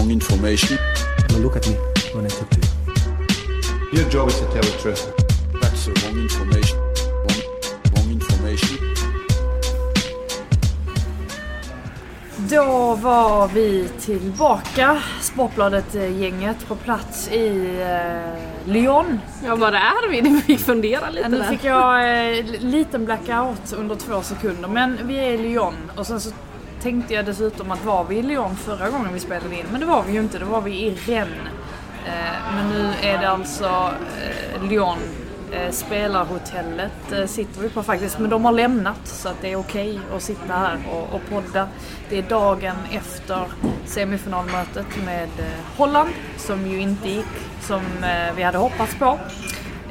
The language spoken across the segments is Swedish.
Wrong, information. Now look at me when I talk to you. Your job is to tell the truth. That's the wrong information. Wrong, wrong information. Då var vi tillbaka, Sportbladet-gänget, på plats i eh, Lyon. Ja, var är vi? Vi fick fundera lite Ja, nu där. fick jag eh, liten blackout under två sekunder, men vi är i Lyon. Och sen så tänkte jag dessutom att var vi i Lyon förra gången vi spelade in? Men det var vi ju inte, då var vi i Rennes. Eh, men nu är det alltså eh, Lyon. Eh, spelarhotellet sitter vi på faktiskt, men de har lämnat så att det är okej att sitta här och, och podda. Det är dagen efter semifinalmötet med Holland som ju inte gick som vi hade hoppats på.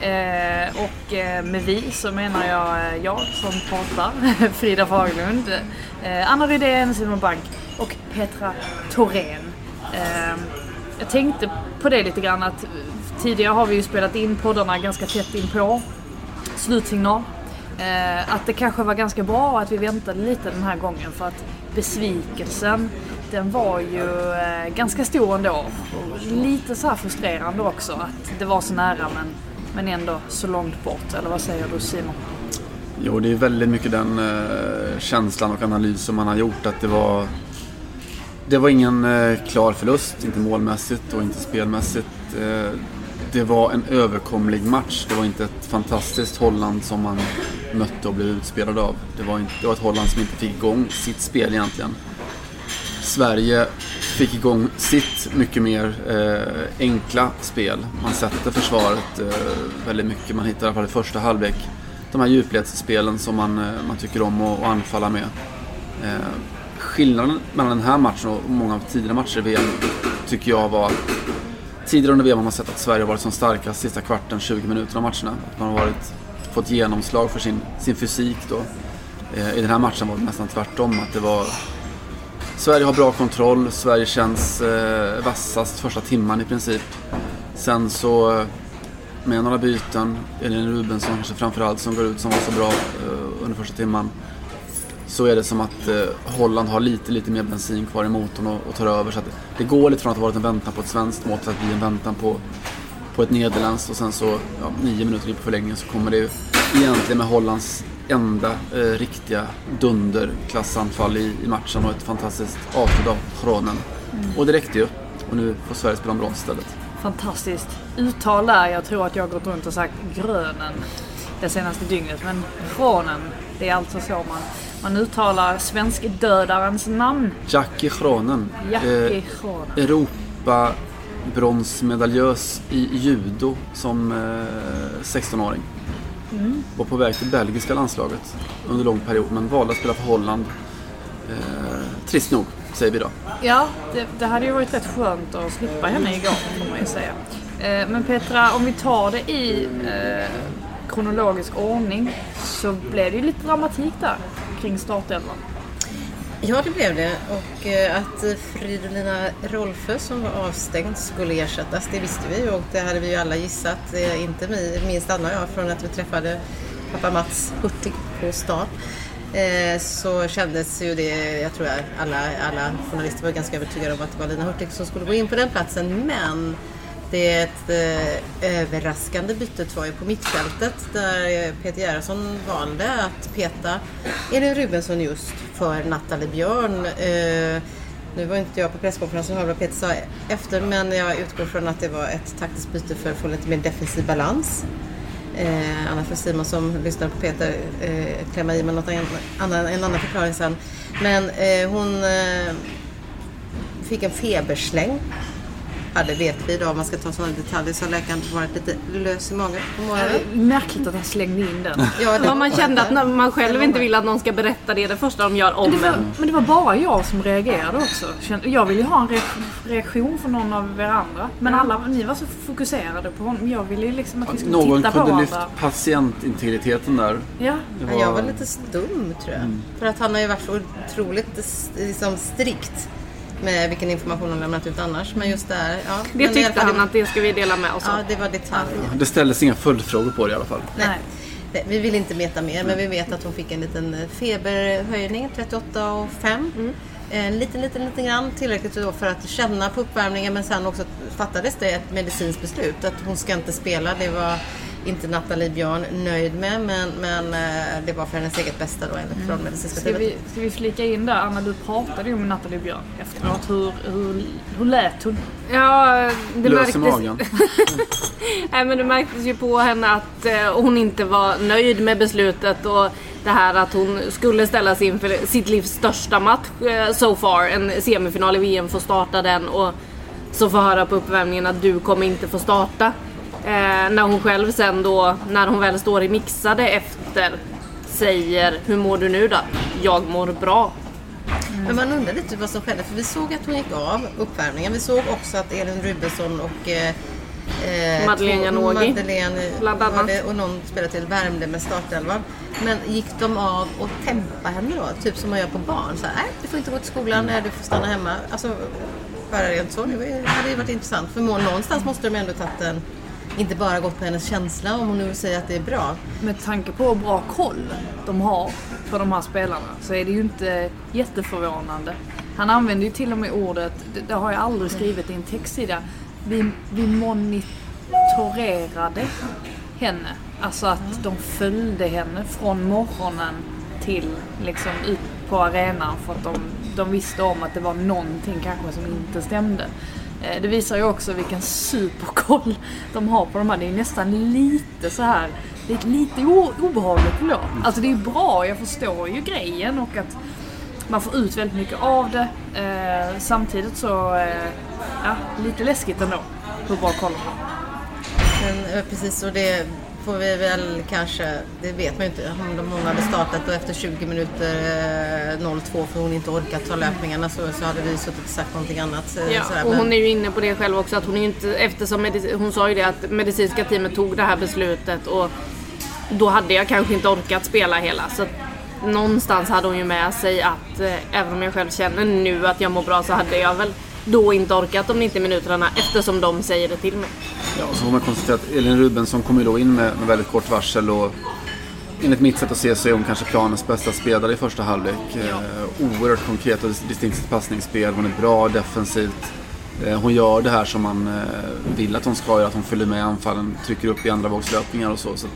Eh, och eh, med vi så menar jag eh, jag som pratar, Frida Fagerlund, eh, Anna Rydén, Simon Bank och Petra Thorén. Eh, jag tänkte på det lite grann att tidigare har vi ju spelat in poddarna ganska tätt in på slutsignal. Eh, att det kanske var ganska bra att vi väntade lite den här gången för att besvikelsen den var ju eh, ganska stor ändå. Och lite så här frustrerande också att det var så nära men, men ändå så långt bort. Eller vad säger du Simon? Jo, det är väldigt mycket den eh, känslan och analysen man har gjort att det var det var ingen eh, klar förlust, inte målmässigt och inte spelmässigt. Eh, det var en överkomlig match. Det var inte ett fantastiskt Holland som man mötte och blev utspelad av. Det var, inte, det var ett Holland som inte fick igång sitt spel egentligen. Sverige fick igång sitt mycket mer eh, enkla spel. Man sätter försvaret eh, väldigt mycket. Man hittar i alla fall i första halvlek de här djupledsspelen som man, eh, man tycker om att, anfalla med. Eh, skillnaden mellan den här matchen och många av tidigare matcher i VM tycker jag var att tidigare under VM har man sett att Sverige har varit som starkast sista kvarten, 20 minuter av matcherna. Att man har varit, fått genomslag för sin, sin fysik då. Eh, I den här matchen var det nästan tvärtom. Att det var Sverige har bra kontroll, Sverige känns eh, vassast första timman i princip. Sen så eh, med några byten, Elin Rubensson kanske framförallt som går ut som var så bra eh, under första timman. Så är det som att eh, Holland har lite, lite mer bensin kvar i motorn och, och tar över. Så att det, går lite från att ha varit en väntan på ett svenskt mål till att bli en väntan på, på ett nederländskt. Och sen så, ja, nio minuter in på förlängningen så kommer det egentligen med Hollands enda eh, riktiga dunderklassanfall i, i matchen och ett fantastiskt avslut av Kronen. Och det räckte ju. Och nu får Sverige spela om brons istället. Fantastiskt uttal där. Jag tror att jag har gått runt och sagt grönen det senaste dygnet. Men Kronen, det är alltså så man, man uttalar svenskdödarens namn. Jackie Kronen. Jackie Kronen. Europa bronsmedaljös i judo som eh, 16-åring. Var på väg till belgiska landslaget under lång period men valde att spela för Holland. Eh, trist nog, säger vi då. Ja, det, det hade ju varit rätt skönt att slippa henne igår får man ju säga. Eh, men Petra, om vi tar det i eh, kronologisk ordning så blev det ju lite dramatik där kring startelvan. Ja, det blev det. Och eh, att eh, Fridolina Rolfö som var avstängd skulle ersättas, det visste vi och det hade vi ju alla gissat. Eh, inte minst Anna och jag från att vi träffade pappa Mats Hurtig på stan. Så kändes ju det, jag tror att alla, alla journalister var ganska övertygade om att det var Lina Hurtig som skulle gå in på den platsen. Men det eh, överraskande bytet var ju på mittfältet där eh, Peter Gerhardsson valde att peta Elin Rubensson just för Nathalie Björn. Eh, nu var inte jag på presskonferensen och hörde vad Peter sa efter men jag utgår från att det var ett taktiskt byte för att få lite mer defensiv balans. Eh, annars får Simon som lyssnar på Peter eh, klämma i med något annan, en annan förklaring sen. Men eh, hon eh, fick en febersläng hade vet vi då. Om man ska ta sådana detaljer så har läkaren varit lite lös i magen på morgonen. Märkligt att han slängde in den. Ja, det Ja, man var kände det. att man själv Det var inte det. vill att någon ska berätta det det första de gör om Det var, en. men det var bara jag som reagerade också. Jag ville ju ha en re- reaktion från någon av er andra. Men alla, ni var så fokuserade på honom. Jag ville ju liksom att vi skulle Någon titta på kunde varandra. lyft patientintegriteten där. Ja. Det Ja, jag var lite stum tror jag. Mm. För att han har ju varit så otroligt liksom, strikt med vilken information han lämnat ut annars. Men just där, ja. Det men tyckte han att det ska vi dela med oss Ja, av. det var detaljer. Det ställdes inga följdfrågor på det i alla fall. Nej. Nej, Vi vill inte veta mer, men vi vet att hon fick en liten eh, feberhöjning, 38,5. En liten, liten, liten grann. Tillräckligt då för att känna på uppvärmningen, men sen också fattades det ett medicinskt beslut att hon ska inte spela. Det var inte Nathalie Björn nöjd med, men, men eh, det var för hennes eget bästa då enligt från medicinska Ska vi, ska vi flika in där? Anna, du pratade ju med Nathalie Björn efteråt. Hur, hur, hur lät hon? Ja, det Lös i märktes, magen. Nej, men det märktes ju på henne att eh, hon inte var nöjd med beslutet och det här att hon skulle ställas inför sitt livs största match eh, so far, en semifinal i VM, få starta den och så få höra på uppvärmningen att du kommer inte få starta. Eh, när hon själv sen då, när hon väl står i mixade efter, säger hur mår du nu då? Jag mår bra. Men man undrar lite vad som skedde, för vi såg att hon gick av uppvärmningen. Vi såg också att Elin Rubensson och eh, eh, Madeleine Janogy, Madeleine och någon spelade till värmde med startelvan. Men gick de av och tempa henne då? Typ som man gör på barn. Så här, du får inte gå till skolan, nej, du får stanna hemma. Alltså, bara rent så. Det hade ju varit intressant. För någonstans måste de ändå tagit en, inte bara gått på hennes känsla om hon nu säger att det är bra. Med tanke på hur bra koll de har på de här spelarna så är det ju inte jätteförvånande. Han använder ju till och med ordet, det, det har jag aldrig skrivit i en textsida, vi, vi monitorerade henne. Alltså att de följde henne från morgonen till liksom ut på arenan för att de, de visste om att det var någonting kanske som inte stämde. Eh, Det visar ju också vilken superkoll de har på de här. Det är nästan lite så här, det är lite o- obehagligt då. Alltså det är bra, jag förstår ju grejen och att man får ut väldigt mycket av det. Eh, samtidigt så, eh, ja, lite läskigt ändå hur bra koll de har. Men eh, precis, och det får vi väl kanske, det vet man ju inte om de- hon hade startat och efter 20 minuter eh, 02 för hon inte orkat ta löpningarna så, så hade vi suttit och sagt någonting annat. eh, Ja, sådär. och Men- hon är ju inne på det själv också att hon är inte, eftersom medic- hon sa ju det att medicinska teamet tog det här beslutet och då hade jag kanske inte orkat spela hela. Så någonstans hade hon ju med sig att eh, även om jag själv känner nu att jag mår bra så hade jag väl då inte orkat de 90 minuterna eftersom de säger det till mig. Ja, så får man konstatera att Elin Rubensson kom ju då in med, med väldigt kort varsel och enligt mitt sätt att se så är hon kanske planens bästa spelare i första halvlek. Eh, oerhört konkret och distinkt passningsspel. Hon är bra defensivt. Eh, hon gör det här som man eh, vill att hon ska göra, att hon följer med anfallen, trycker upp i andra vågslöpningar och så. så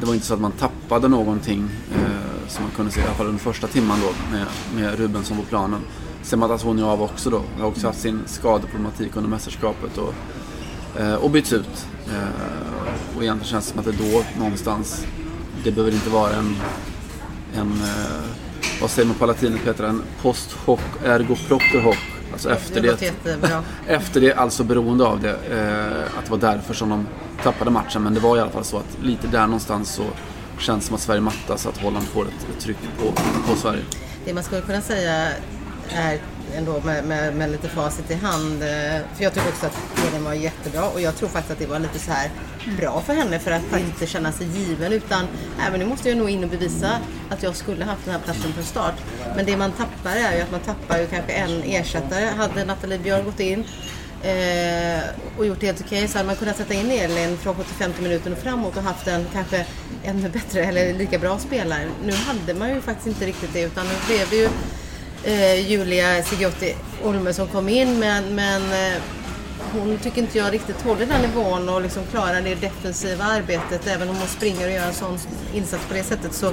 det var inte så att man tappade någonting som man kunde se, i alla fall under första timman då med, med Rubensson på planen. Sen mattas hon ju av också då. Har också haft sin skadeproblematik under mästerskapet. Och, och byts ut. Eh, och egentligen känns det som att det då någonstans, det behöver inte vara en, en eh, vad säger man på latinet Petra, en post hoc ergo propter hoc. Alltså efter det det, efter det, alltså beroende av det, eh, att det var därför som de tappade matchen. Men det var i alla fall så att lite där någonstans så känns det som att Sverige mattas, att Holland får ett, ett tryck på, på Sverige. Det man skulle kunna säga är ändå med, med, med lite facit i hand. eh, För jag tycker också att Elin var jättebra och jag tror faktiskt att det var lite så här bra för henne för att inte känna sig given utan även nu måste jag nog in och bevisa att jag skulle haft den här platsen från start. Men det man tappar är ju att man tappar ju kanske en ersättare. Hade Nathalie Björn gått in eh, och gjort det helt okej så hade man kunnat sätta in Elin från 75 minuter och framåt och haft en kanske ännu bättre eller lika bra spelare. Nu hade man ju faktiskt inte riktigt det utan nu blev det ju eh, Julia Sigiotti Olme som kom in men, men eh, hon tycker inte jag riktigt håller den nivån och liksom klarar det defensiva arbetet. Även om hon springer och gör en sån insats på det sättet så,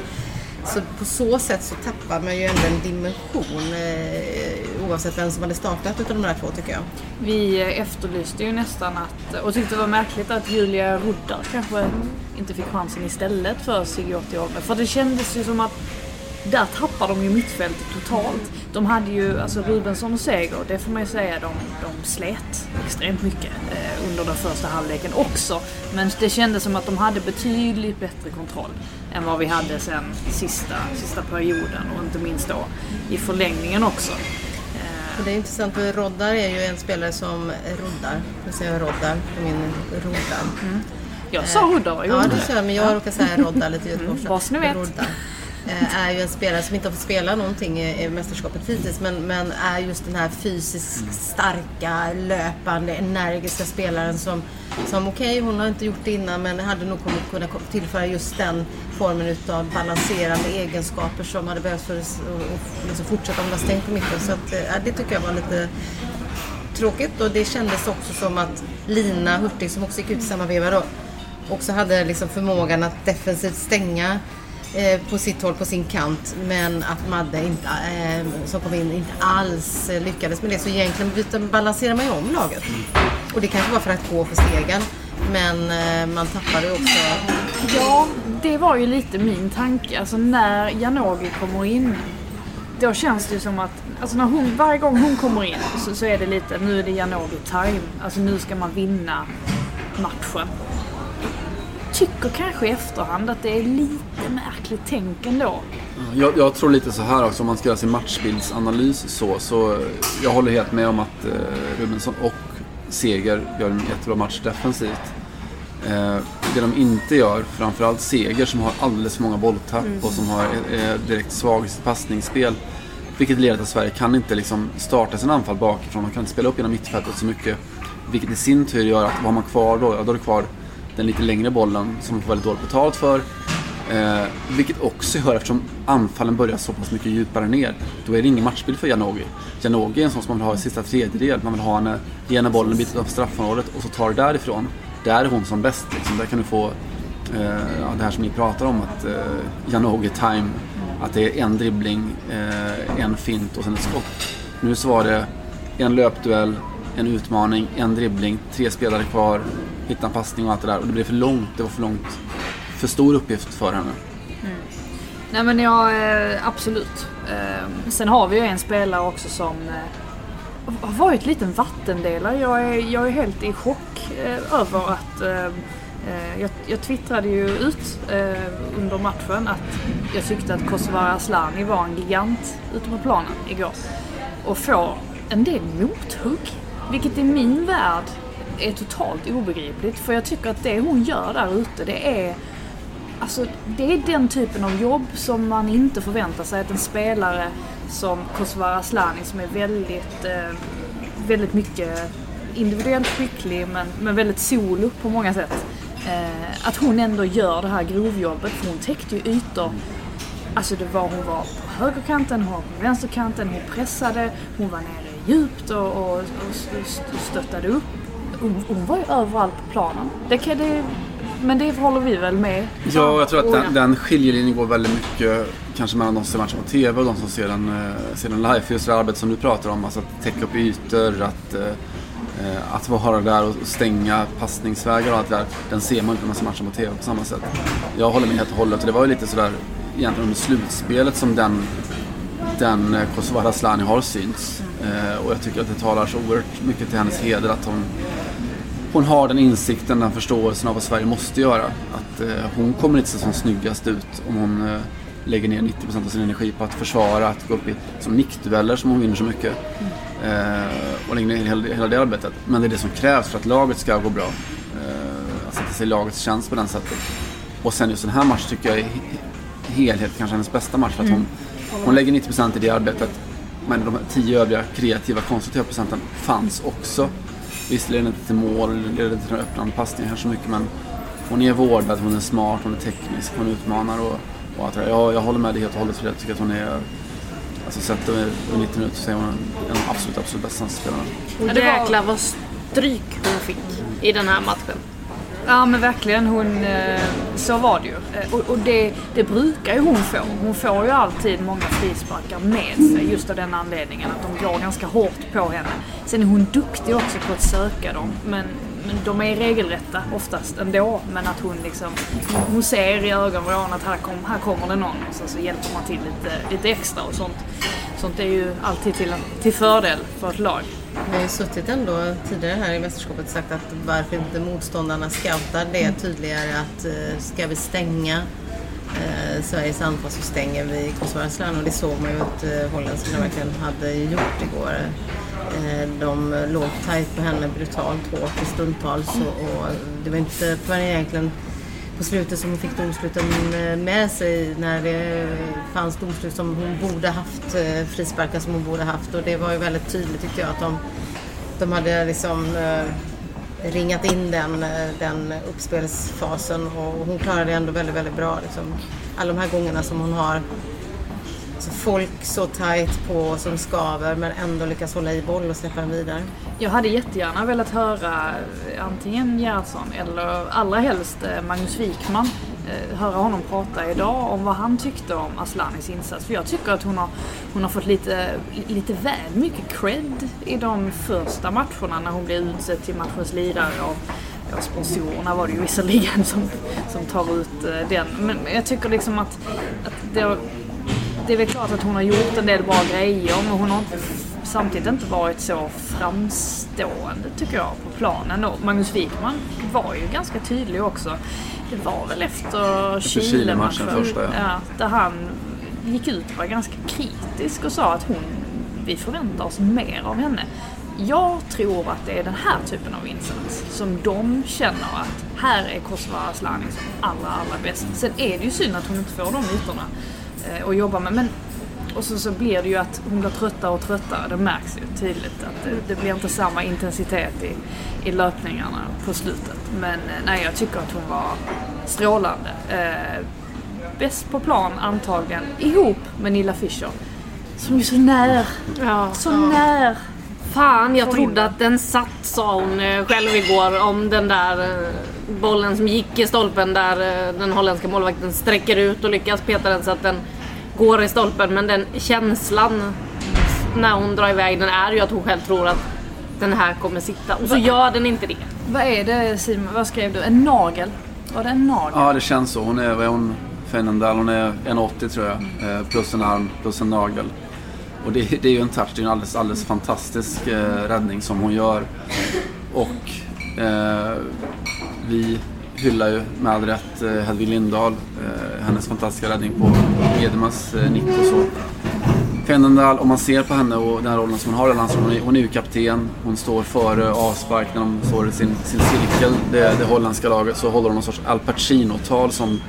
så på så sätt så tappar man ju ändå en dimension eh, oavsett vem som hade startat utav de här två tycker jag. Vi efterlyste ju nästan att, och tyckte det var märkligt att Julia Ruddar kanske inte fick chansen istället för Sigiotti Olme. För det kändes ju som att där tappar de ju mittfältet totalt. De hade ju, alltså Rubensson och Seger, det får man ju säga, de, de slet extremt mycket eh, under den första halvleken också. Men det kändes som att de hade betydligt bättre kontroll än vad vi hade sen sista, sista perioden och inte minst då i förlängningen också. Det är intressant för Roddar är ju en spelare som roddar. Nu säger jag Roddar på min roddar. Jag sa Huddar, vad Ja, gjorde det sa jag, men jag råkar säga Rodda lite göteborgska. Mm, vad ni vet. Rodda. Eh, är ju en spelare som inte har fått spela någonting i, mästerskapet hittills men, men är just den här fysiskt starka, löpande, energiska spelaren som, som okej, hon har inte gjort det innan men hade nog kommit kunna tillföra just den formen utav balanserande egenskaper som hade behövts för att liksom fortsätta om det stängt på mitten. Så att, eh, det tycker jag var lite tråkigt och det kändes också som att Lina Hurtig som också gick ut i samma veva då också hade liksom förmågan att defensivt stänga eh, på sitt håll, på sin kant. Men att Madde inte, eh, som kom in inte alls eh, lyckades med det. Så egentligen byter, balanserar man ju om laget. Och det kanske var för att gå för stegen. Men eh, man tappade ju också... Ja, det var ju lite min tanke. Alltså när Janogy kommer in, då känns det ju som att alltså när hon, varje gång hon kommer in så, så är det lite, nu är det Janogy time. Alltså nu ska man vinna matchen. Tycker kanske i efterhand att det är lite märkligt tänk ändå. Jag, jag tror lite så här också, om man ska göra sin matchbildsanalys så, så eh, jag håller helt med om att eh, Rubensson och Seger gör en jättebra match defensivt. Eh, det de inte gör, framförallt Seger som har alldeles för många bolltapp och som har, är direkt svag i sitt passningsspel. Vilket leder till att Sverige kan inte liksom starta sin anfall bakifrån. De kan inte spela upp genom mittfältet så mycket. Vilket i sin tur gör att vad har man kvar då? Ja, då är det kvar den lite längre bollen som man får väldigt dåligt betalt för. Eh, vilket också gör, eftersom anfallen börjar så pass mycket djupare ner, då är det ingen matchbild för Janogy. Janogy är en sån som man vill ha i sista tredjedel. Man vill ha henne, ge henne bollen en bit utanför straffområdet och så tar det därifrån. Där är hon som bäst. Liksom. Där kan du få eh, ja, det här som ni pratar om, att eh, Janogy time, att det är en dribbling, eh, en fint och sen ett skott. Nu så var det en löpduell, en utmaning, en dribbling, tre spelare kvar, hitta en passning och allt det där. Och det blev för långt, det var för långt. För stor uppgift för henne. Mm. Nej men ja, eh, absolut. Ehm, sen har vi ju en spelare också som eh, har varit lite en vattendelare. Jag är, jag är helt i chock eh, över att ehm, jag, jag twittrade ju ut eh, under matchen att jag tyckte att Kosovare Asllani var en gigant ute på planen igår. Och får en del mothugg. Vilket i min värld är totalt obegripligt. För jag tycker att det hon gör där ute det är Alltså, det är den typen av jobb som man inte förväntar sig att en spelare som Kosovare Asllani som är väldigt, eh, väldigt mycket individuellt skicklig men, men väldigt solo på många sätt. Eh, att hon ändå gör det här grovjobbet för hon täckte ju ytor. Alltså det var, hon var på högerkanten, hon var på vänsterkanten, hon pressade, hon var nere djupt och, och, och st- stöttade upp. Hon, hon var ju överallt på planen. Det kan det, men det håller vi väl med? Ja, jag tror att den, den skiljelinjen går väldigt mycket kanske mellan de som ser matchen på TV och de som ser den, eh, ser den live. För just det arbetet som du pratar om, alltså att täcka upp ytor, att, eh, eh, att vara där och stänga passningsvägar och allt det där. Den ser man inte när man ser matchen på TV på samma sätt. Jag håller med helt och hållet. Och det var ju lite sådär egentligen under slutspelet som den, den eh, Kosovare Asllani har synts. Eh, och jag tycker att det talar så oerhört mycket till hennes heder att hon hon har den insikten, den förståelsen av vad Sverige måste göra. Att eh, hon kommer inte se som snyggast ut om hon eh, lägger ner 90% av sin energi på att försvara, att gå upp i som nickdueller som hon vinner så mycket. Eh, och lägger ner hela, hela det arbetet. Men det är det som krävs för att laget ska gå bra. Eh, att sätta sig i lagets tjänst på den sättet. Och sen just den här matchen tycker jag är he- helhet kanske hennes bästa match. För att hon, hon lägger 90% i det arbetet. Men de tio övriga kreativa, konstruktiva procenten fanns också. Visst leder det inte till mål, leder inte till några öppnande passningar här så mycket men hon är vårdad, hon är smart, hon är teknisk, hon utmanar och, och allt det där. Jag, jag håller med dig helt och hållet för jag tycker att hon är Alltså sett över 90 minuter så är hon en absolut, absolut bästa spelaren. Och det var- jäklar vad stryk hon fick i den här matchen. Ja men verkligen, hon, eh, så var det ju. Eh, och, och det, det brukar ju hon få. Hon får ju alltid många frisparkar med sig just av den anledningen att de går ganska hårt på henne. Sen är hon duktig också på att söka dem. Men, men de är regelrätta oftast ändå. Men att hon liksom, hon ser i ögonvrån att här, kom, här kommer det någon och sen så hjälper man till lite, lite extra och sånt. Sånt är ju alltid till, till fördel för ett lag. Vi har ju suttit ändå tidigare här i mästerskapet och sagt att varför inte motståndarna scoutar det tydligare att eh, ska vi stänga eh, Sveriges anfall så stänger vi Kosovare och det såg man ju att eh, holländskarna verkligen hade gjort igår. Eh, de låg tajt på henne brutalt hårt i stundtals. Och, och det var inte förrän egentligen på slutet som hon fick domsluten eh, med sig när det fanns domslut som hon borde haft, eh, frisparkar som hon borde haft och det var ju väldigt tydligt tyckte jag att de, de hade liksom eh, ringat in den, eh, den uppspelsfasen och hon klarade det ändå väldigt, väldigt bra. Liksom. Alla de här gångerna som hon har alltså folk så tajt på som skaver men ändå lyckas hålla i boll och släppa den vidare. Jag hade jättegärna velat höra eh, antingen Gerhardsson eller allra helst eh, Magnus Wikman eh, höra honom prata idag om vad han tyckte om Aslanis insats. För jag tycker att hon har, hon har fått lite, lite väl mycket cred i de första matcherna när hon blev utsedd till matchens lirare av ja, sponsorerna var det ju visserligen som, som tar ut den. Men jag tycker liksom att, att det, har- det är väl klart att hon har gjort en del bra grejer men hon har inte, samtidigt inte varit så framstående tycker jag på planen. Och Magnus Wikman var ju ganska tydlig också. Det var väl efter Efter Chile-matchen Chile-matchen första, ja. där han gick ut och var ganska kritisk och sa att hon, vi förväntar oss mer av henne. Jag tror att det är den här typen av insats som de känner att här är Kosova Asllani som allra, allra bäst. Sen är det ju synd att hon inte får de ytorna eh, att jobba med. Men, och så, så blir det ju att hon blir tröttare och tröttare. Det märks ju tydligt att det, det blir inte samma intensitet i, i löpningarna på slutet. Men eh, nej, jag tycker att hon var strålande. Eh, bäst på plan antagligen, ihop med Nilla Fischer. Som är så när, Ja. så när. Fan, jag trodde att den satt sa hon eh, själv igår om den där bollen som gick i stolpen där eh, den holländska målvakten sträcker ut och lyckas peta den så att den går i stolpen. Men den känslan när hon drar iväg den är ju att hon själv tror att den här kommer sitta och så gör den inte det. Vad är det Simon, vad skrev du? En nagel? Var det en nagel? Ja, det känns så. Hon är, vad är hon, Fennendal, hon är 1,80 tror jag. Eh, plus en arm, plus en nagel. Och det, det är ju en touch, det är en alldeles, alldeles fantastisk eh, räddning som hon gör. Och eh, vi hyllar ju med all rätt eh, Hedvig Lindahl, eh, hennes fantastiska räddning på Edemas eh, nick och så. Fennendal, om man ser på henne och den rollen som hon har i landslaget, hon är, hon är ju kapten. Hon står före avspark när de står i sin, sin cirkel, det, det holländska laget. Så håller hon någon sorts Al Pacino-tal som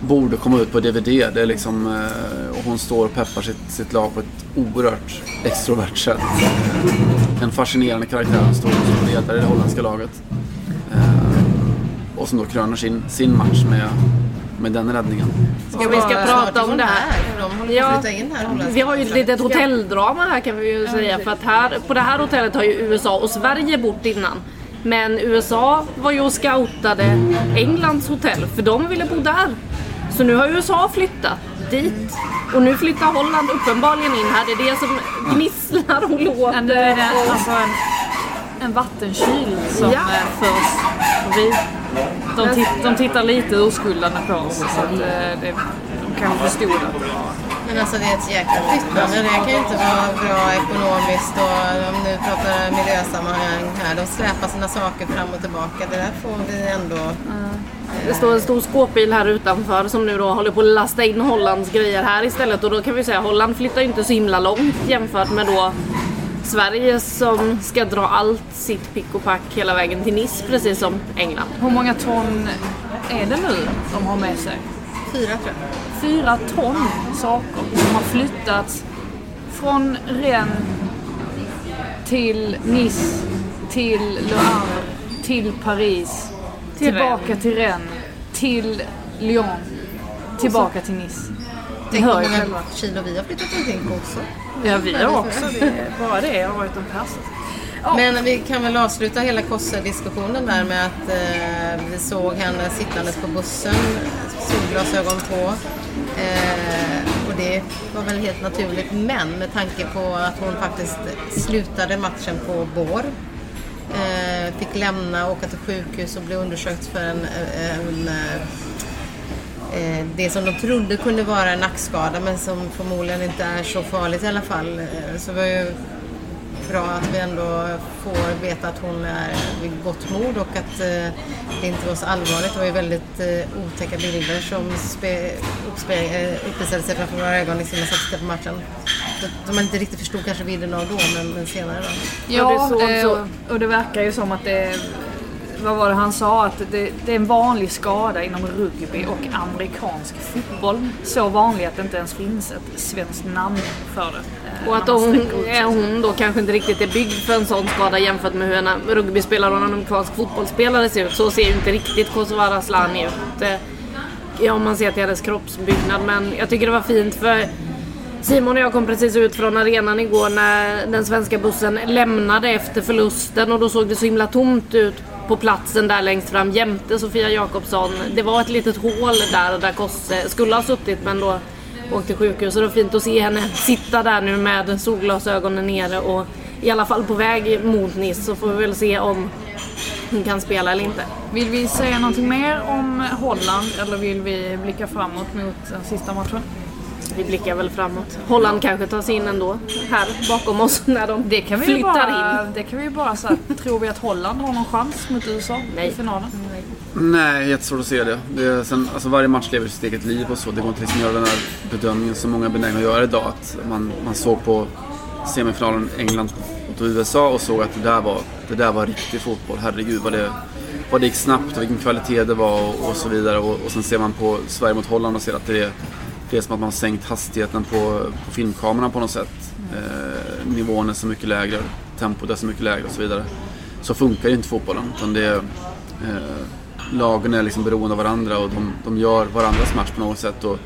borde komma ut på DVD. Det är liksom, eh, och hon står och peppar sitt, sitt lag på ett oerhört extrovert sätt. En fascinerande karaktär. Hon står som ledare i det holländska laget. Och som då kröner sin, sin match med, med den räddningen. Ska vi ska prata om det här. De Ja, Vi har ju ett litet hotelldrama här kan vi ju säga. För att här, på det här hotellet har ju USA och Sverige bott innan. Men USA var ju och scoutade Englands hotell för de ville bo där. Så nu har USA flyttat dit. Och nu flyttar Holland uppenbarligen in här. Det är det som gnisslar och låter. Men det är det, och- alltså en, en vattenkyl som ja. förs förbi. De, de tittar lite urskuldande på oss så att eh, det, de kanske förstod att det var... Men alltså det är ett jäkla flyttande. Det kan ju inte vara bra ekonomiskt och om nu pratar miljösammanhang här. De släpar sina saker fram och tillbaka. Det där får vi ändå... Det står en stor skåpbil här utanför som nu då håller på att lasta in Hollands grejer här istället och då kan vi säga att Holland flyttar ju inte så himla långt jämfört med då Sverige som ska dra allt sitt pick och pack hela vägen till Nice precis som England. Hur många ton är det nu de har med sig? Fyra tror jag. Fyra ton saker som har flyttats från Rennes till Nice, till Le Havre, till Paris, Till tillbaka till Rennes, till Lyon, tillbaka till Nice. Ni Tänk hur många kilo vi har flyttat omkring också. Ja, vi har också. Det, bara det har varit en persa. Men vi kan väl avsluta hela Kosse-diskussionen där med att eh, vi såg henne sittandes på bussen, solglasögon på. Eh, och det var väl helt naturligt. Men med tanke på att hon faktiskt slutade matchen på bår. Eh, fick lämna, åka till sjukhus och bli undersökt för en, en, det som de trodde kunde vara en nackskada men som förmodligen inte är så farligt i alla fall. Eh, Så det var ju bra att vi ändå får veta att hon är vid gott mod och att eh, det inte var så allvarligt. Det var ju väldigt eh, otäcka bilder som spe, uppspe, eh, uppvisade sig framför våra ögon liksom, när jag satt på matchen. Som man inte riktigt förstod kanske vidden av då, men, men senare då. Ja, eh, och det verkar ju som att det vad var det han sa? Att det, det är en vanlig skada inom rugby och amerikansk fotboll. Så vanlig att det inte ens finns ett svenskt namn för det. eh, Och att hon, hon då kanske inte riktigt är byggd för en sån skada jämfört med hur en rugbyspelare och en amerikansk fotbollsspelare ser ut. Så ser ju inte riktigt Kosovare Asllani ut. Eh, Ja, om man ser till hennes kroppsbyggnad. Men jag tycker det var fint för Simon och jag kom precis ut från arenan igår när den svenska bussen lämnade efter förlusten och då såg det så himla tomt ut på platsen där längst fram jämte Sofia Jakobsson. Det var ett litet hål där där Kosse skulle ha suttit men då åkte till sjukhus. Så det var fint att se henne sitta där nu med solglasögonen nere och i alla fall på väg mot Nice så får vi väl se om hon kan spela eller inte. Vill vi säga någonting mer om Holland eller vill vi blicka framåt mot den sista matchen? Vi blickar väl framåt. Holland kanske tar sig in ändå här bakom oss när de Det kan vi flyttar bara, in. det kan vi ju bara säga. Tror vi att Holland har någon chans mot USA Nej. i finalen? Nej, jättesvårt att se det. det är, sen, alltså varje match lever sitt eget liv och så. Det går inte liksom att göra den här bedömningen som många är benägna att göra idag. Att man, man såg på semifinalen England mot USA och såg att det där var, det där var riktig fotboll. Herregud vad det, vad det gick snabbt och vilken kvalitet det var och, och så vidare. Och, och sen ser man på Sverige mot Holland och ser att det är, det är som att man har sänkt hastigheten på, på filmkameran på något sätt. Eh, nivån är så mycket lägre, tempot är så mycket lägre och så vidare. Så funkar ju inte fotbollen. Utan det är, eh, lagen är liksom beroende av varandra och de, de gör varandras match på något sätt. Och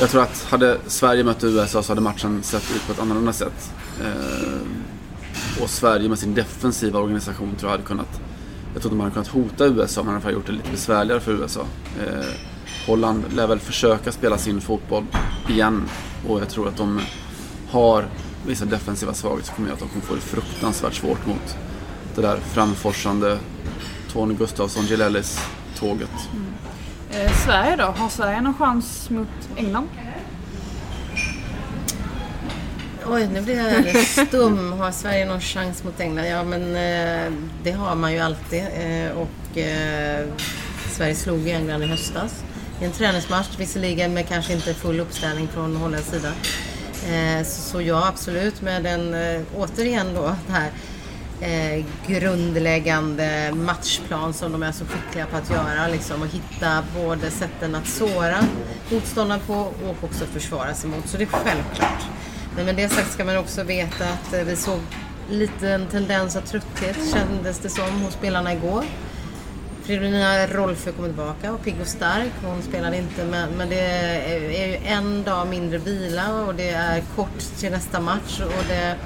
jag tror att hade Sverige mött USA så hade matchen sett ut på ett annorlunda sätt. Eh, och Sverige med sin defensiva organisation tror jag hade kunnat jag tror att de hade kunnat hota USA men hade gjort det lite besvärligare för USA. Eh, Holland lär väl försöka spela sin fotboll igen och jag tror att de har vissa defensiva svagheter som kommer att de kommer få det fruktansvärt svårt mot det där framforsande Tony Gustafsson, Gilellis tåget. Eh, Sverige då? Har Sverige någon chans mot England? Oj, nu blir jag alldeles stum. Har Sverige någon chans mot England? Ja, men eh, det har man ju alltid. Eh, och eh, Sverige slog England i höstas. En träningsmatch, visserligen med kanske inte full uppställning från holländsk sida. Eh, så, ja, absolut. Med den, eh, återigen då, det här eh, grundläggande matchplan som de är så skickliga på att göra. Liksom, och hitta både sätten att såra motståndaren på och också försvara sig mot. Så det är självklart. Men med det sagt ska man också veta att eh, vi såg lite en tendens av trötthet kändes det som hos spelarna igår. Fridolina Rolfö kommer tillbaka och pigg och stark. Hon spelade inte men, men det är ju en dag mindre vila och det är kort till nästa match. Och det,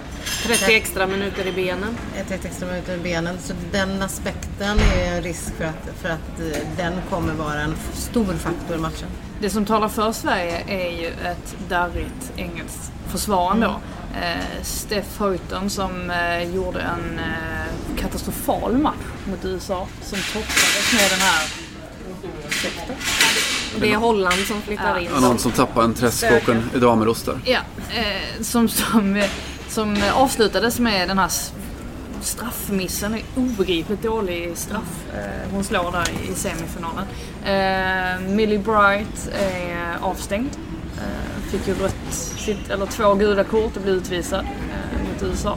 30 extra minuter i benen. ett, ett extra minuter i benen. Så den aspekten är en risk för att, för att eh, den kommer vara en stor faktor i matchen. Det som talar för Sverige är ju ett darrigt engelskt försvar ändå. Eh, Steph Houghton som eh, gjorde en eh, katastrofal match mot USA som toppades med den här ursäkta? Det är Holland som flyttar in. Ja, någon som tappar en träskåken i damerost där. Ja, eh, som, som, eh, som avslutades med den här straffmissen. En Obegripligt dålig straff eh, hon slår där i semifinalen. Eh, Millie Bright är avstängd. Eh, fick ju rött, eller två gula kort och blev utvisad eh, mot USA.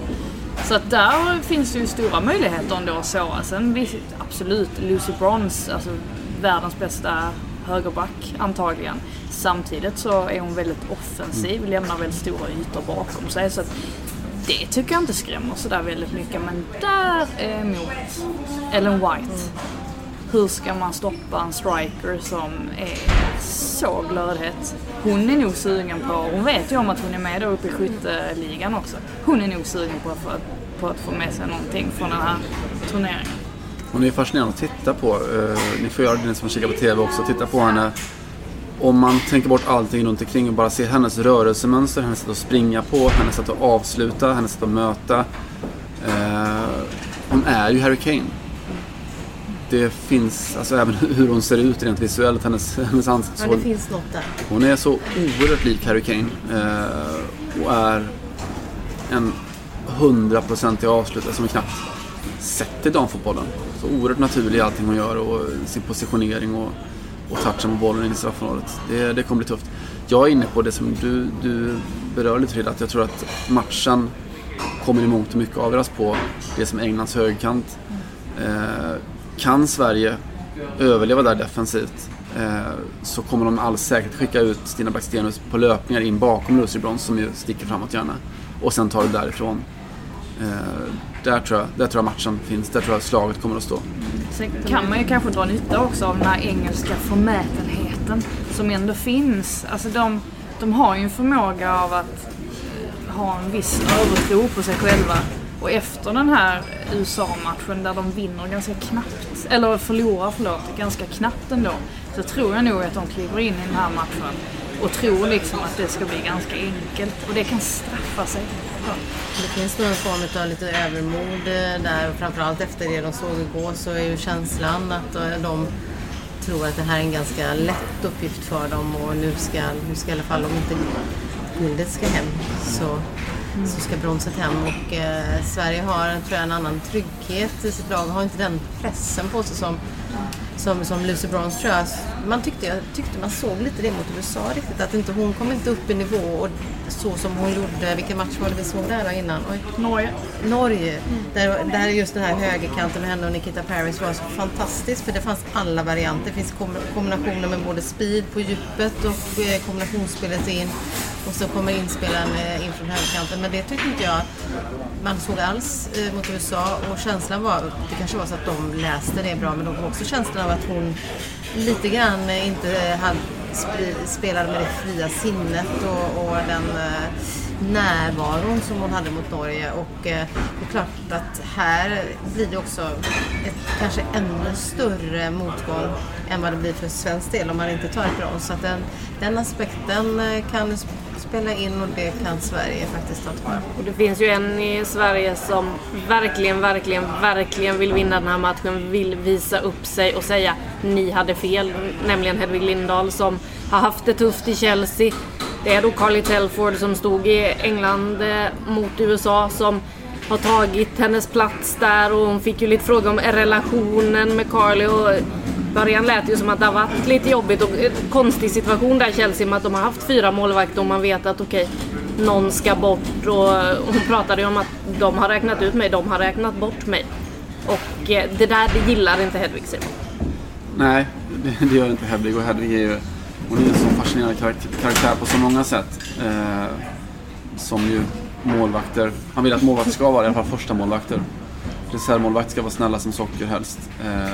Så att där finns det ju stora möjligheter ändå att så. Sen absolut, Lucy Bronze, alltså världens bästa högerback antagligen. Samtidigt så är hon väldigt offensiv, lämnar väldigt stora ytor bakom sig. Så att det tycker jag inte skrämmer sådär väldigt mycket. Men däremot Ellen White. hur ska man stoppa en striker som är så glödhet? Hon är nog sugen på, hon vet ju om att hon är med där uppe i skytteligan också. Hon är nog sugen på, för, på att få med sig någonting från den här turneringen. Hon är fascinerande att titta på. Eh, ni får göra det ni som kikar på TV också. Titta på henne. Om man tänker bort allting runt omkring och bara ser hennes rörelsemönster, hennes sätt att springa på, hennes sätt att avsluta, hennes sätt att möta. Eh, hon är ju Harry Kane. Det finns, alltså även hur hon ser ut rent visuellt, hennes, hennes Ja, ansiktshåll. det finns något där. Hon är så oerhört lik Harry Kane eh, och är en hundraprocentig avslutare som vi knappt sett i damfotbollen. Så oerhört naturlig i allting hon gör och sin positionering och, och touchen på bollen in i straffområdet. Det, det kommer bli tufft. Jag är inne på det som du, du berör lite Frida, att jag tror att matchen kommer i mångt och mycket avgöras på det som är Englands högerkant. Eh, kan Sverige överleva där defensivt eh, så kommer de alls säkert skicka ut Stina Blackstenius på löpningar in bakom Lucy brons som ju sticker framåt gärna. Och sen tar det därifrån. Eh, där, tror jag, där tror jag matchen finns. Där tror jag slaget kommer att stå. Sen kan man ju kanske dra nytta också av den här engelska förmätenheten som ändå finns. Alltså de, de har ju en förmåga av att ha en viss övertro på sig själva. Och efter den här USA-matchen där de vinner ganska knappt, eller förlorar förlåt, ganska knappt ändå. Så tror jag nog att de kliver in i den här matchen och tror liksom att det ska bli ganska enkelt. Och det kan straffa sig. Ja. Det finns nog en form av lite övermod eh, där och framförallt efter det de såg igår så är ju känslan att eh, de tror att det här är en ganska lätt uppgift för dem och nu ska, nu ska i alla fall om inte guldet ska hem så, så ska bronset hem och eh, Sverige har tror jag, en annan trygghet i sitt lag har inte den pressen på sig som som, som Lucy Bronze tror jag. Man tyckte, jag tyckte man såg lite det mot USA riktigt. Att inte, hon kom inte upp i nivå och så som hon gjorde. Vilken match var det vi såg där innan? Oj. Norge. Norge. Där, där just den här högerkanten med henne och Nikita Paris var så fantastisk. För det fanns alla varianter. Det finns kom- kombinationer med både speed på djupet och eh, kombinationsspelet in. Och så kommer inspelaren in från högerkanten. Men det tyckte inte jag man såg alls eh, mot USA. Och känslan var, det kanske var så att de läste det bra, men de kom också känslan av att hon lite grann inte hade spelade med det fria sinnet och, och den eh, närvaron som hon hade mot Norge. Och eh, det är klart att här blir det också ett kanske ännu större motgång än vad det blir för svensk del om man inte tar ett brons. Så att den, den aspekten eh, kan spela in och det kan Sverige faktiskt ta tillvara på. Och det finns ju en i Sverige som verkligen, verkligen, verkligen vill vinna den här matchen. Vill visa upp sig och säga ni hade fel. Nämligen Hedvig Lindahl som har haft det tufft i Chelsea. Det är då Carly Telford som stod i England eh, mot USA som har tagit hennes plats där och hon fick ju lite fråga om relationen med Carly och början lät det ju som att det har varit lite jobbigt och en konstig situation där i Chelsea med att de har haft fyra målvakter och man vet att okej, någon ska bort och hon pratade ju om att de har räknat ut mig, de har räknat bort mig. Och eh, det där det gillar inte Hedvig Simon. Nej, det, det gör inte Hedvig och Hedvig är ju hon är en så fascinerande karaktär, karaktär på så många sätt. Eh, som ju målvakter, han vill att målvakter ska vara i alla fall första målvakter. Reservmålvakter ska vara snälla som socker helst. Eh,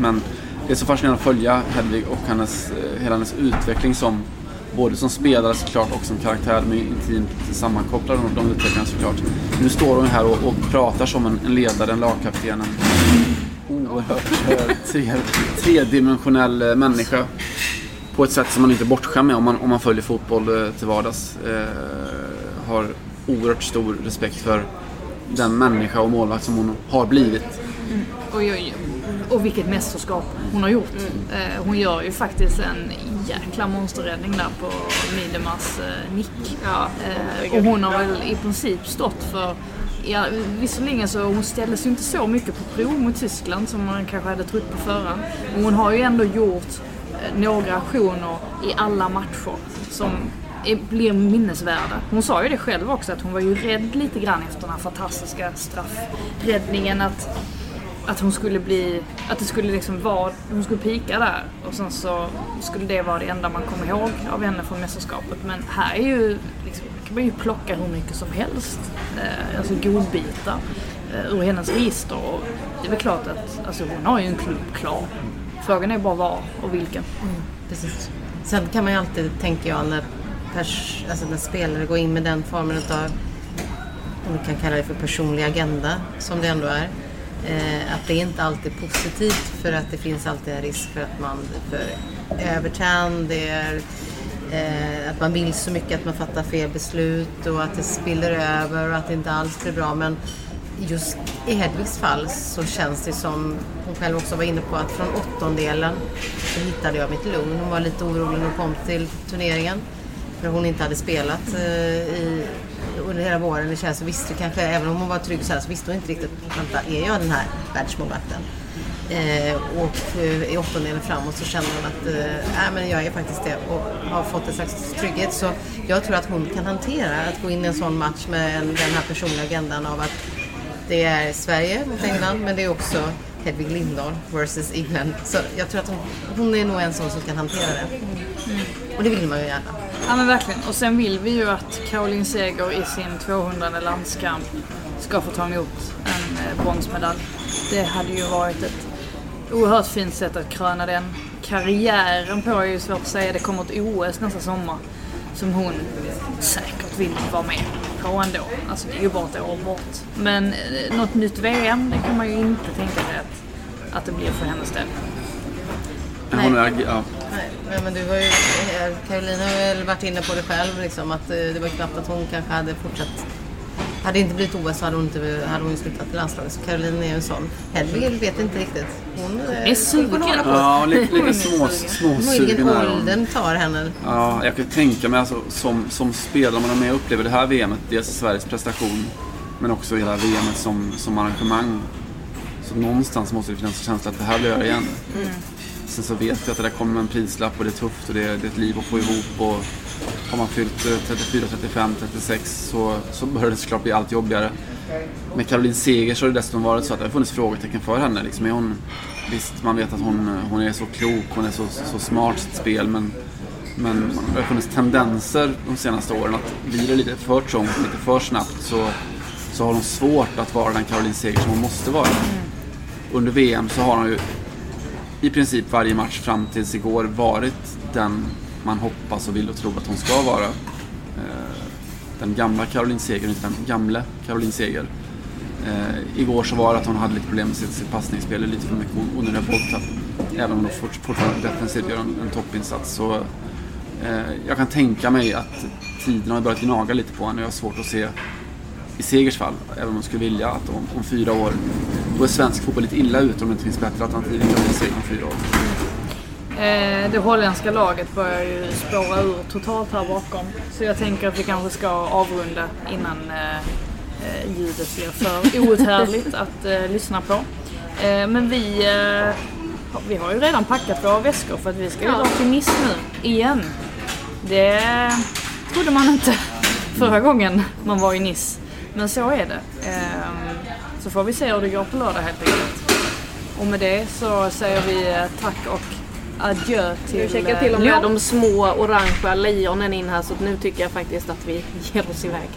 men det är så fascinerande att följa Hedvig och hennes, eh, hela hennes utveckling som både som spelare såklart och som karaktär. De är intimt sammankopplade de, de utvecklarna såklart. Nu står hon här och, och pratar som en, en ledare, en lagkapten, en oerhört eh, tre, tredimensionell eh, människa. På ett sätt som man inte är bortskämd med om man, om man följer fotboll till vardags. Eh, har oerhört stor respekt för den människa och målvakt som hon har blivit. Mm. Oj, oj, oj. Och vilket mästerskap hon har gjort. Eh, hon gör ju faktiskt en jäkla monsterräddning där på Midemars eh, nick. Ja, Eh, och hon har väl i princip stått för Ja, visserligen så hon ställdes ju inte så mycket på prov mot Tyskland som man kanske hade trott på förhand. Men hon har ju ändå gjort några aktioner i alla matcher som är, blir minnesvärda. Hon sa ju det själv också att hon var ju rädd lite grann efter den här fantastiska straffräddningen att att hon skulle bli, att det skulle liksom vara, hon skulle pika där och sen så skulle det vara det enda man kommer ihåg av henne från mästerskapet. Men här är ju, liksom, kan man ju plocka hur mycket som helst. Eh, alltså godbitar. eh, ur hennes register. Och det är väl klart att alltså, hon har ju en klubb klar. Frågan är bara var och vilken. Mm, precis. Sen kan man ju alltid, tänker jag, när, pers, alltså när spelare går in med den formen av, om vi kan kalla det för personlig agenda, som det ändå är. Eh, att det är inte alltid är positivt för att det finns alltid en risk för att man för övertänd, det är eh, att man vill så mycket att man fattar fel beslut och att det spiller över och att det inte alls blir bra. Men just i Hedvigs fall så känns det som, hon själv också var inne på, att från åttondelen så hittade jag mitt lugn. Hon var lite orolig när hon kom till turneringen. För hon inte hade spelat eh, i, under hela våren. Det känns så visste kanske, även om hon var trygg så, här, så visste hon inte riktigt, vänta, är jag den här världsmålvakten? Eh, och eh, i åttondelen framåt så känner hon att eh, men jag är faktiskt det och har fått en slags trygghet. Så jag tror att hon kan hantera att gå in i en sån match med en, den här personliga agendan av att det är Sverige mot England men det är också Hedvig Lindahl versus England. Så jag tror att hon, hon är nog en sån som kan hantera det. Och det vill man ju gärna. Ja men verkligen. Och sen vill vi ju att Caroline Seger i sin 200 landskamp ska få ta emot en eh, bronsmedalj. Det hade ju varit ett oerhört fint sätt att kröna den karriären på är ju svårt att säga. Det kommer ett OS nästa sommar som hon säkert vill vara med på ändå. Alltså det är ju bara ett år bort. Men eh, något nytt VM, det kan man ju inte tänka sig att, att det blir för hennes del. Men Hon är, ja, Nej, nej, men du var ju, eh, Caroline har väl varit inne på det själv, liksom, att eh, det var knappt att hon kanske hade fortsatt hade det inte blivit OS så hade hon, inte, hade hon ju slutat i landslaget. Så Caroline är ju en sån. Hedvig vet inte riktigt. Hon är sugen. ja lite, lite små, Möjligen småsugen är hon. åldern tar henne. Ja, jag kan tänka mig alltså, som, som spelare, man är med och upplever det här VMet, dels Sveriges prestation, men också hela VMet som, som arrangemang. Så någonstans måste det finnas en känsla att det här vill jag göra igen. Sen så vet jag att det där kommer en prislapp och det är tufft och det är, det är ett liv att få ihop. Och har man fyllt eh, 34, 35, 36 så, så börjar det såklart bli allt jobbigare. Med Caroline Seger så har det dessutom varit så att det har funnits frågetecken för henne. Liksom, är hon, visst, man vet att hon, hon är så klok, hon är så, så smart i sitt spel men, men det har funnits tendenser de senaste åren att blir det lite för trångt, lite för snabbt så, så har hon svårt att vara den Caroline Seger som hon måste vara. Under VM så har hon ju i princip varje match fram tills igår varit den man hoppas och vill och tror att hon ska vara. Eh, den gamla Caroline Seger, inte den gamle Caroline Seger. Eh, igår så var det att hon hade lite problem med sitt, sitt passningsspel, lite för mycket onödiga bolltapp. Även om hon fortfarande defensivt gör en, en toppinsats. Så, eh, jag kan tänka mig att tiden har börjat gnaga lite på henne. Jag har svårt att se i Segers fall, även om hon skulle vilja, att om, om fyra år, då är svensk fotboll lite illa ute om det inte finns bättre alternativ Caroline Seger om fyra år. Eh, det holländska laget börjar ju spåra ur totalt här bakom. Så jag tänker att vi kanske ska avrunda innan eh, eh, ljudet blir för outhärdligt att eh, lyssna på. Eh, men vi, har- vi har ju redan packat våra väskor för att vi ska ju Ja. dra till Nice nu, igen. Det trodde man inte förra gången man var i Nice. Men så är det. Eh, så får vi se hur det går på lördag helt enkelt. Och med det så säger vi eh, tack och adjö till Nu eh, till och med Lyon. de små orangea lejonen in här så nu tycker jag faktiskt att vi ger oss iväg.